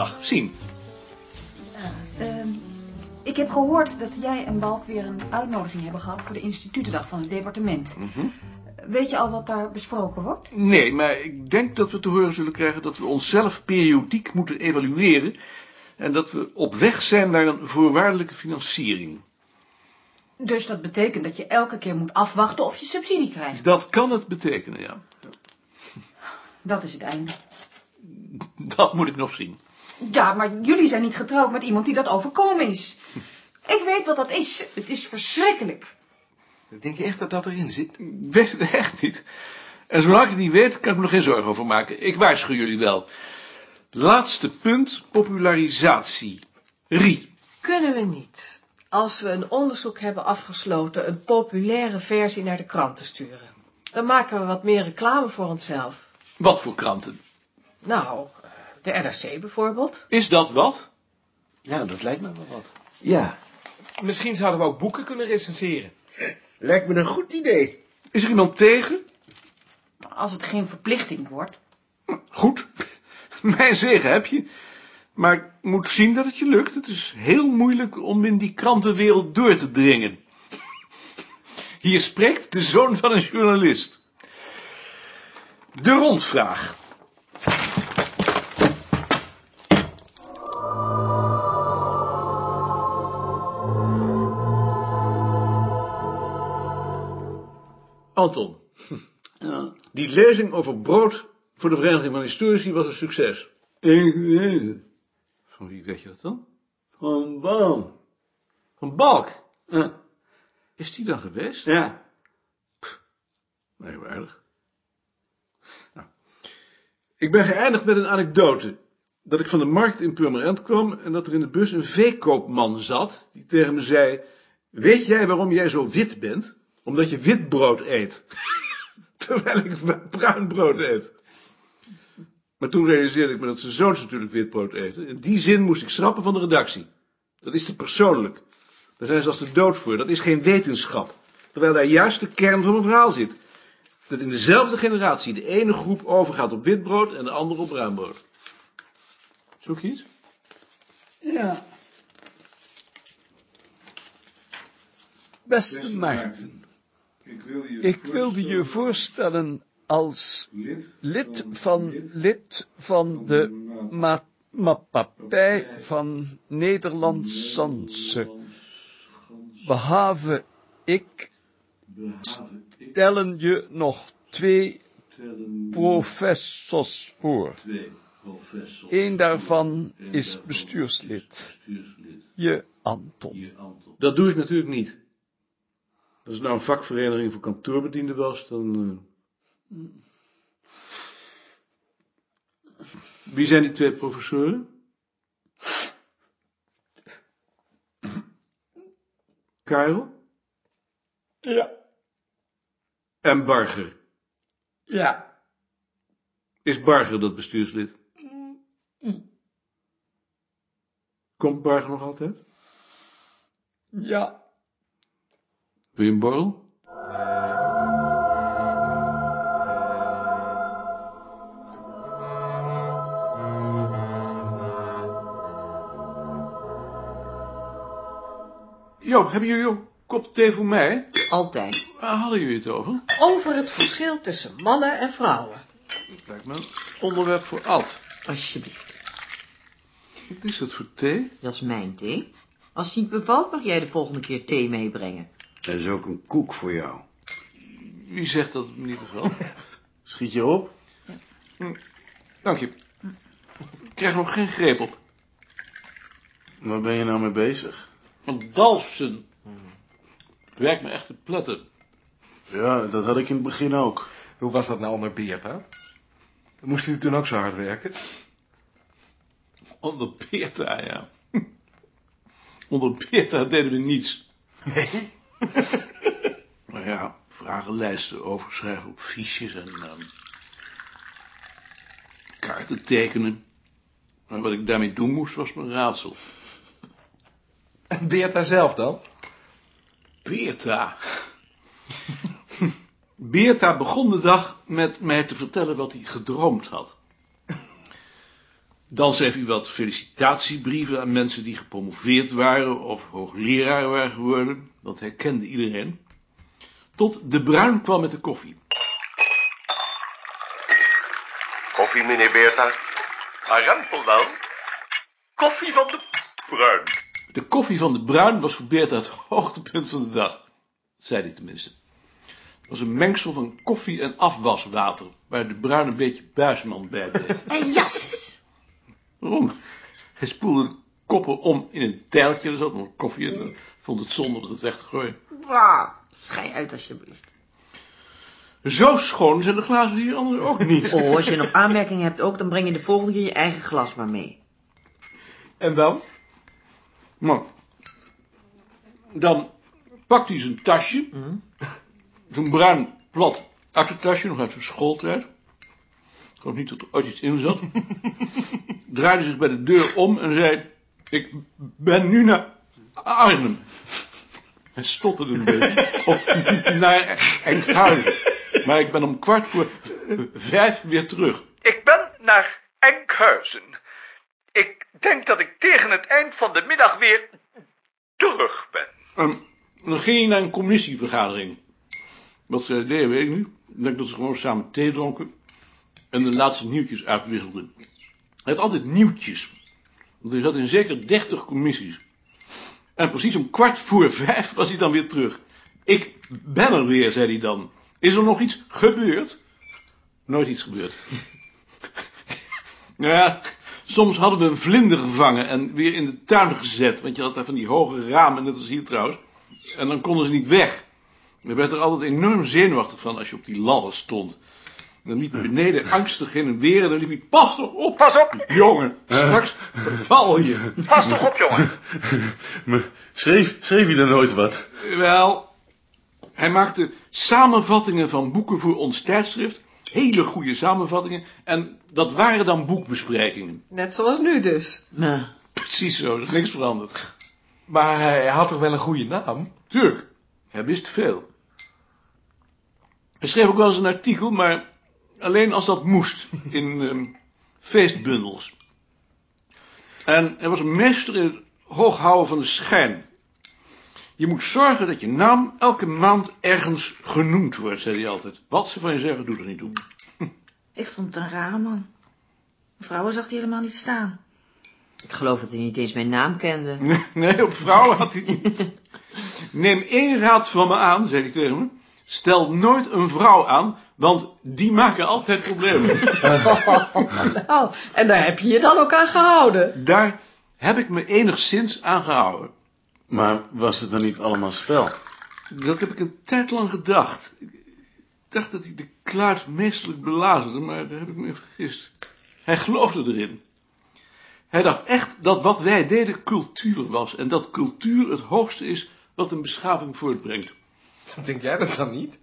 institutendag zien. Ehm, ik heb gehoord dat jij en Balk weer een uitnodiging hebben gehad voor de institutendag van het departement. Weet je al wat daar besproken wordt? Nee, maar ik denk dat we te horen zullen krijgen dat we onszelf periodiek moeten evalueren en dat we op weg zijn naar een voorwaardelijke financiering. Dus dat betekent dat je elke keer moet afwachten of je subsidie krijgt. Dat kan het betekenen, ja. Dat is het einde. Dat moet ik nog zien. Ja, maar jullie zijn niet getrouwd met iemand die dat overkomen is. Ik weet wat dat is. Het is verschrikkelijk. Denk je echt dat dat erin zit? Ik weet het echt niet. En zolang ik het niet weet, kan ik me nog geen zorgen over maken. Ik waarschuw jullie wel. Laatste punt, popularisatie. Rie. Kunnen we niet, als we een onderzoek hebben afgesloten, een populaire versie naar de kranten sturen? Dan maken we wat meer reclame voor onszelf. Wat voor kranten? Nou, de NRC bijvoorbeeld. Is dat wat? Ja, dat lijkt me wel wat. Ja. Misschien zouden we ook boeken kunnen recenseren. Lijkt me een goed idee. Is er iemand tegen? Als het geen verplichting wordt. Goed. Mijn zegen heb je. Maar ik moet zien dat het je lukt. Het is heel moeilijk om in die krantenwereld door te dringen. Hier spreekt de zoon van een journalist. De rondvraag. Anton, die lezing over brood voor de Vereniging van Historici was een succes. Ik weet het. Van wie weet je dat dan? Van Bam. Van Balk. Ja. Is die dan geweest? ja. Merkwaardig. Nou, ik ben geëindigd met een anekdote. Dat ik van de markt in Purmerend kwam en dat er in de bus een veekoopman zat, die tegen me zei, weet jij waarom jij zo wit bent? Omdat je wit brood eet. Terwijl ik bruin brood eet. Maar toen realiseerde ik me dat zijn zoons natuurlijk wit brood eten. In die zin moest ik schrappen van de redactie. Dat is te persoonlijk. Daar zijn ze als de dood voor. Dat is geen wetenschap. Terwijl daar juist de kern van mijn verhaal zit. Dat in dezelfde generatie de ene groep overgaat op wit brood en de andere op bruin brood. Zoek je iets? Ja. Beste Maarten, Ik, wil je ik wilde je voorstellen als lid van, lid van de ma maatschappij van Nederland-Sanse. Behalve ik stellen je nog twee professors voor. Eén daarvan is bestuurslid. Je Anton. Dat doe ik natuurlijk niet. Als het nou een vakvereniging voor kantoorbedienden was, dan... eh. Wie zijn die twee professoren? Karel Ja, en Barger. ja. Is Barger dat bestuurslid? Komt Barger nog altijd? Ja, Wil je een borrel? Joop, hebben jullie ook een kop thee voor mij? Altijd. Waar hadden jullie het over? Over het verschil tussen mannen en vrouwen. Dat lijkt me een onderwerp voor Ad. Alsjeblieft. Wat is dat voor thee? Dat is mijn thee. Als het niet bevalt, mag jij de volgende keer thee meebrengen. Er is ook een koek voor jou. Wie zegt dat het me niet bevalt? Schiet je op? Dank je. Ik krijg nog geen greep op. Waar ben je nou mee bezig? Van Dalfsen. Het werkt me echt te pletten. Ja, dat had ik in het begin ook. Hoe was dat nou onder Beerta? Moest u toen ook zo hard werken? Onder Beerta, ja. Onder Beerta deden we niets. nou ja, vragenlijsten overschrijven op fiches en ehm, kaarten tekenen. Maar wat ik daarmee doen moest, was mijn raadsel. En Beerta zelf dan? Beerta. Beerta begon de dag met mij te vertellen wat hij gedroomd had. Dan schreef hij wat felicitatiebrieven aan mensen die gepromoveerd waren of hoogleraar waren geworden, want hij kende iedereen. Tot de Bruin kwam met de koffie. Koffie, meneer Beerta? Arentel wel. Koffie van de Bruin. De koffie van de Bruin was voor Beerta het hoogtepunt van de dag, zei hij tenminste. Het was een mengsel van koffie en afwaswater, waar de Bruin een beetje buisman bij deed. En jasses. Waarom? Hij spoelde de koppen om in een tijltje, er zat nog koffie in, en vond het zonde om het weg te gooien. Bah, schei uit alsjeblieft. Zo schoon zijn de glazen hier anders ook niet. Oh, als je nog aanmerkingen hebt ook, dan breng je de volgende keer je eigen glas maar mee. En dan? Nou, dan pakt hij zijn tasje, zo'n bruin plat aktentasje, nog uit zijn schooltijd. Ik geloof niet dat er ooit iets in zat. Draaide zich bij de deur om en zei, ik ben nu naar Arnhem. Hij stotterde een beetje. Of naar Enkhuizen. Maar ik ben om kwart voor vijf weer terug. Ik ben naar Enkhuizen. Ik denk dat ik tegen het eind van de middag weer terug ben. Ehm, dan ging hij naar een commissievergadering. Wat ze deden, weet ik niet. Ik denk dat ze gewoon samen thee dronken. En de laatste nieuwtjes uitwisselden. Hij had altijd nieuwtjes. Want hij zat in zeker dertig commissies. En precies om kwart voor vijf was hij dan weer terug. Ik ben er weer, zei hij dan. Is er nog iets gebeurd? Nooit iets gebeurd. nou ja, soms hadden we een vlinder gevangen en weer in de tuin gezet. Want je had daar van die hoge ramen, net als hier trouwens. En dan konden ze niet weg. Je werd er altijd enorm zenuwachtig van als je op die ladder stond. Dan liep hij beneden angstig heen en weer en dan liep hij, pas toch op! Pas op! Jongen, straks val je. Pas toch op, jongen. Maar schreef, schreef hij dan nooit wat? Wel, hij maakte samenvattingen van boeken voor ons tijdschrift. Hele goede samenvattingen. En dat waren dan boekbesprekingen. Net zoals nu dus. Nou, Precies zo, er is niks veranderd. Maar hij had toch wel een goede naam? Tuurlijk, hij wist veel. Hij schreef ook wel eens een artikel, maar alleen als dat moest, in ehm, feestbundels. En hij was een meester in het hooghouden van de schijn. Je moet zorgen dat je naam elke maand ergens genoemd wordt, zei hij altijd. Wat ze van je zeggen, doet er niet toe. ik vond het een rare man. Vrouwen zag hij helemaal niet staan. Ik geloof dat hij niet eens mijn naam kende. Nee, op vrouwen had hij niet. Neem één raad van me aan, zei hij tegen me. Stel nooit een vrouw aan, want die maken altijd problemen. Oh, en daar heb je je dan ook aan gehouden. Daar heb ik me enigszins aan gehouden. Maar was het dan niet allemaal spel? Dat heb ik een tijd lang gedacht. Ik dacht dat hij de kluit meestelijk belazerde, maar daar heb ik me in vergist. Hij geloofde erin. Hij dacht echt dat wat wij deden cultuur was en dat cultuur het hoogste is wat een beschaving voortbrengt. Denk jij dat dan niet?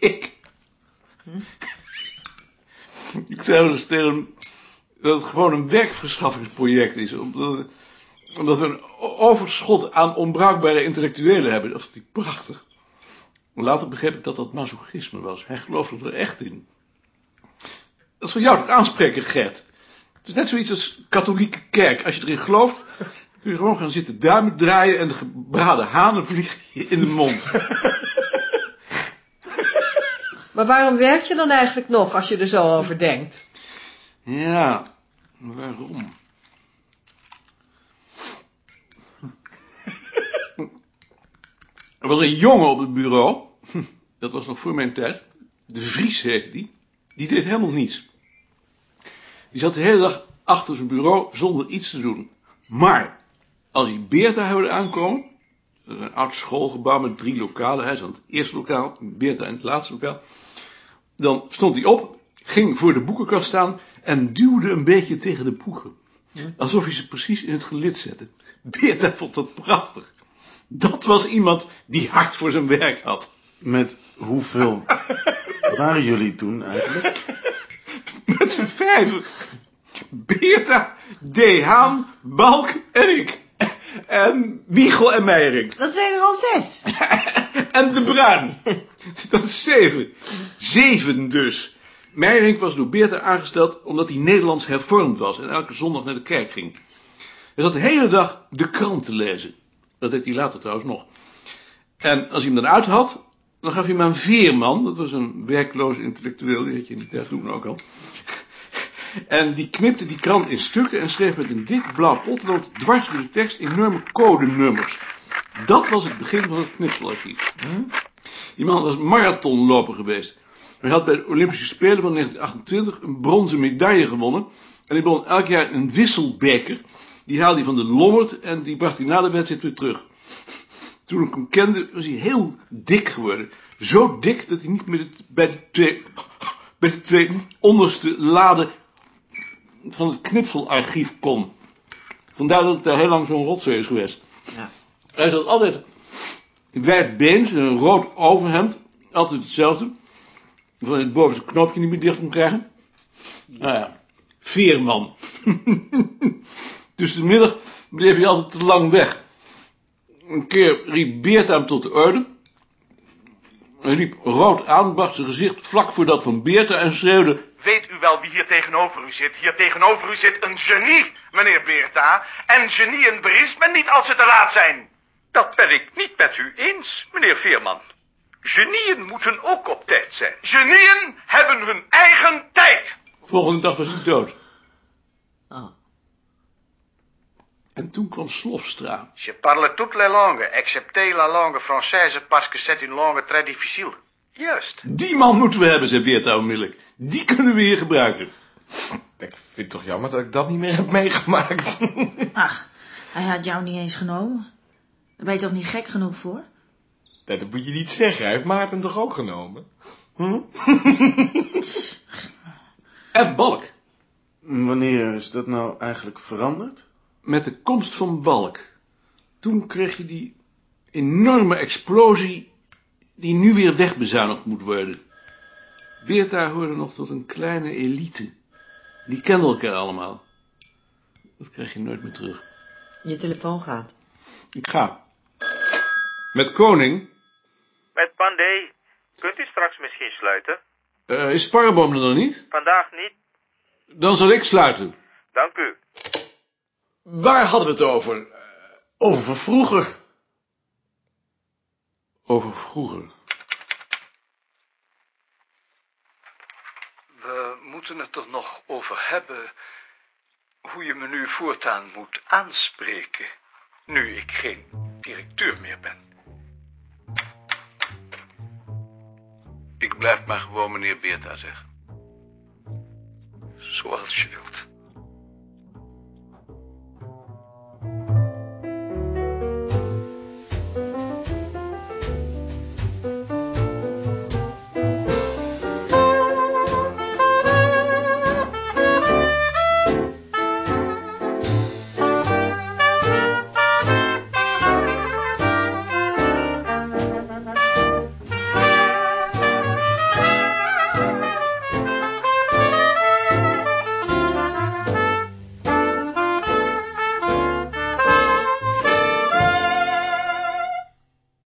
ik. Ik zei wel eens tegen hem dat het gewoon een werkverschaffingsproject is. Omdat, omdat we een overschot aan onbruikbare intellectuelen hebben. Dat is natuurlijk prachtig. Later begreep ik dat dat masochisme was. Hij geloofde er echt in. Dat is voor jou toch aanspreken, Gert? Het is net zoiets als katholieke kerk. Als je erin gelooft, kun je gewoon gaan zitten duimen draaien en de gebraden hanen vliegen je in de mond. Maar waarom werk je dan eigenlijk nog als je er zo over denkt? Ja, waarom? Er was een jongen op het bureau, dat was nog voor mijn tijd, de Vries heette die, die deed helemaal niets. Die zat de hele dag achter zijn bureau zonder iets te doen. Maar, als hij Beerta hoorde aankomen, dat is een oud schoolgebouw met drie lokalen, hij zat het eerste lokaal, Beerta in het laatste lokaal, dan stond hij op, ging voor de boekenkast staan en duwde een beetje tegen de boeken. Alsof hij ze precies in het gelid zette. Beerta vond dat prachtig. Dat was iemand die hard voor zijn werk had. Met hoeveel waren jullie toen eigenlijk? Met z'n vijven. Beerta, D. Haan, Balk en ik. En Wiegel en Meiring. Dat zijn er al zes. En de Bruin. Dat is zeven. Zeven dus. Meijerink was door Beerta aangesteld omdat hij Nederlands hervormd was en elke zondag naar de kerk ging. Hij zat de hele dag de krant te lezen. Dat deed hij later trouwens nog. En als hij hem dan uit had, dan gaf hij hem aan Veerman. Dat was een werkloze intellectueel, die had je in die tijd toen ook al. En die knipte die krant in stukken en schreef met een dik blauw potlood dwars door de tekst enorme codenummers. Dat was het begin van het knipselarchief. Die man was marathonloper geweest. Hij had bij de Olympische Spelen van 1928 een bronzen medaille gewonnen. En hij begon elk jaar een wisselbeker. Die haalde hij van de lommerd en die bracht hij na de wedstrijd weer terug. Toen ik hem kende, was hij heel dik geworden. Zo dik dat hij niet meer bij de twee onderste laden van het knipselarchief kon. Vandaar dat het daar heel lang zo'n rotzooi is geweest. Ja. Hij zat altijd wijdbeens in een rood overhemd. Altijd hetzelfde. Van het bovenste knoopje niet meer dicht kon krijgen. Nou ja, veerman. Tussen de middag bleef hij altijd te lang weg. Een keer riep Beert hem tot de orde. Hij liep rood aan, bracht zijn gezicht vlak voor dat van Beerta en schreeuwde... Weet u wel wie hier tegenover u zit? Hier tegenover u zit een genie, meneer Beerta. En genieën berispt men niet als ze te laat zijn. Dat ben ik niet met u eens, meneer Veerman. Genieën moeten ook op tijd zijn. Genieën hebben hun eigen tijd. Volgende dag was hij dood. Oh. En toen kwam Slofstra. Je parle toutes les langues, excepté la langue française, parce que c'est une langue très difficile. Juist. Die man moeten we hebben, zei Beerta onmiddellijk. Die kunnen we hier gebruiken. Ik vind het toch jammer dat ik dat niet meer heb meegemaakt. Ach, hij had jou niet eens genomen. Daar ben je toch niet gek genoeg voor? Nee, dat moet je niet zeggen. Hij heeft Maarten toch ook genomen? En Balk. Wanneer is dat nou eigenlijk veranderd? Met de komst van Balk. Toen kreeg je die enorme explosie die nu weer wegbezuinigd moet worden. Beerta hoorde nog tot een kleine elite. Die kenden elkaar allemaal. Dat krijg je nooit meer terug. Je telefoon gaat. Ik ga. Met Koning. Met Pandey. Kunt u straks misschien sluiten? Eh, is Sparreboom er nog niet? Vandaag niet. Dan zal ik sluiten. Dank u. Waar hadden we het over? Over vroeger. Over vroeger. We moeten het er nog over hebben hoe je me nu voortaan moet aanspreken, nu ik geen directeur meer ben. Ik blijf maar gewoon meneer Beerta zeggen. Zoals je wilt.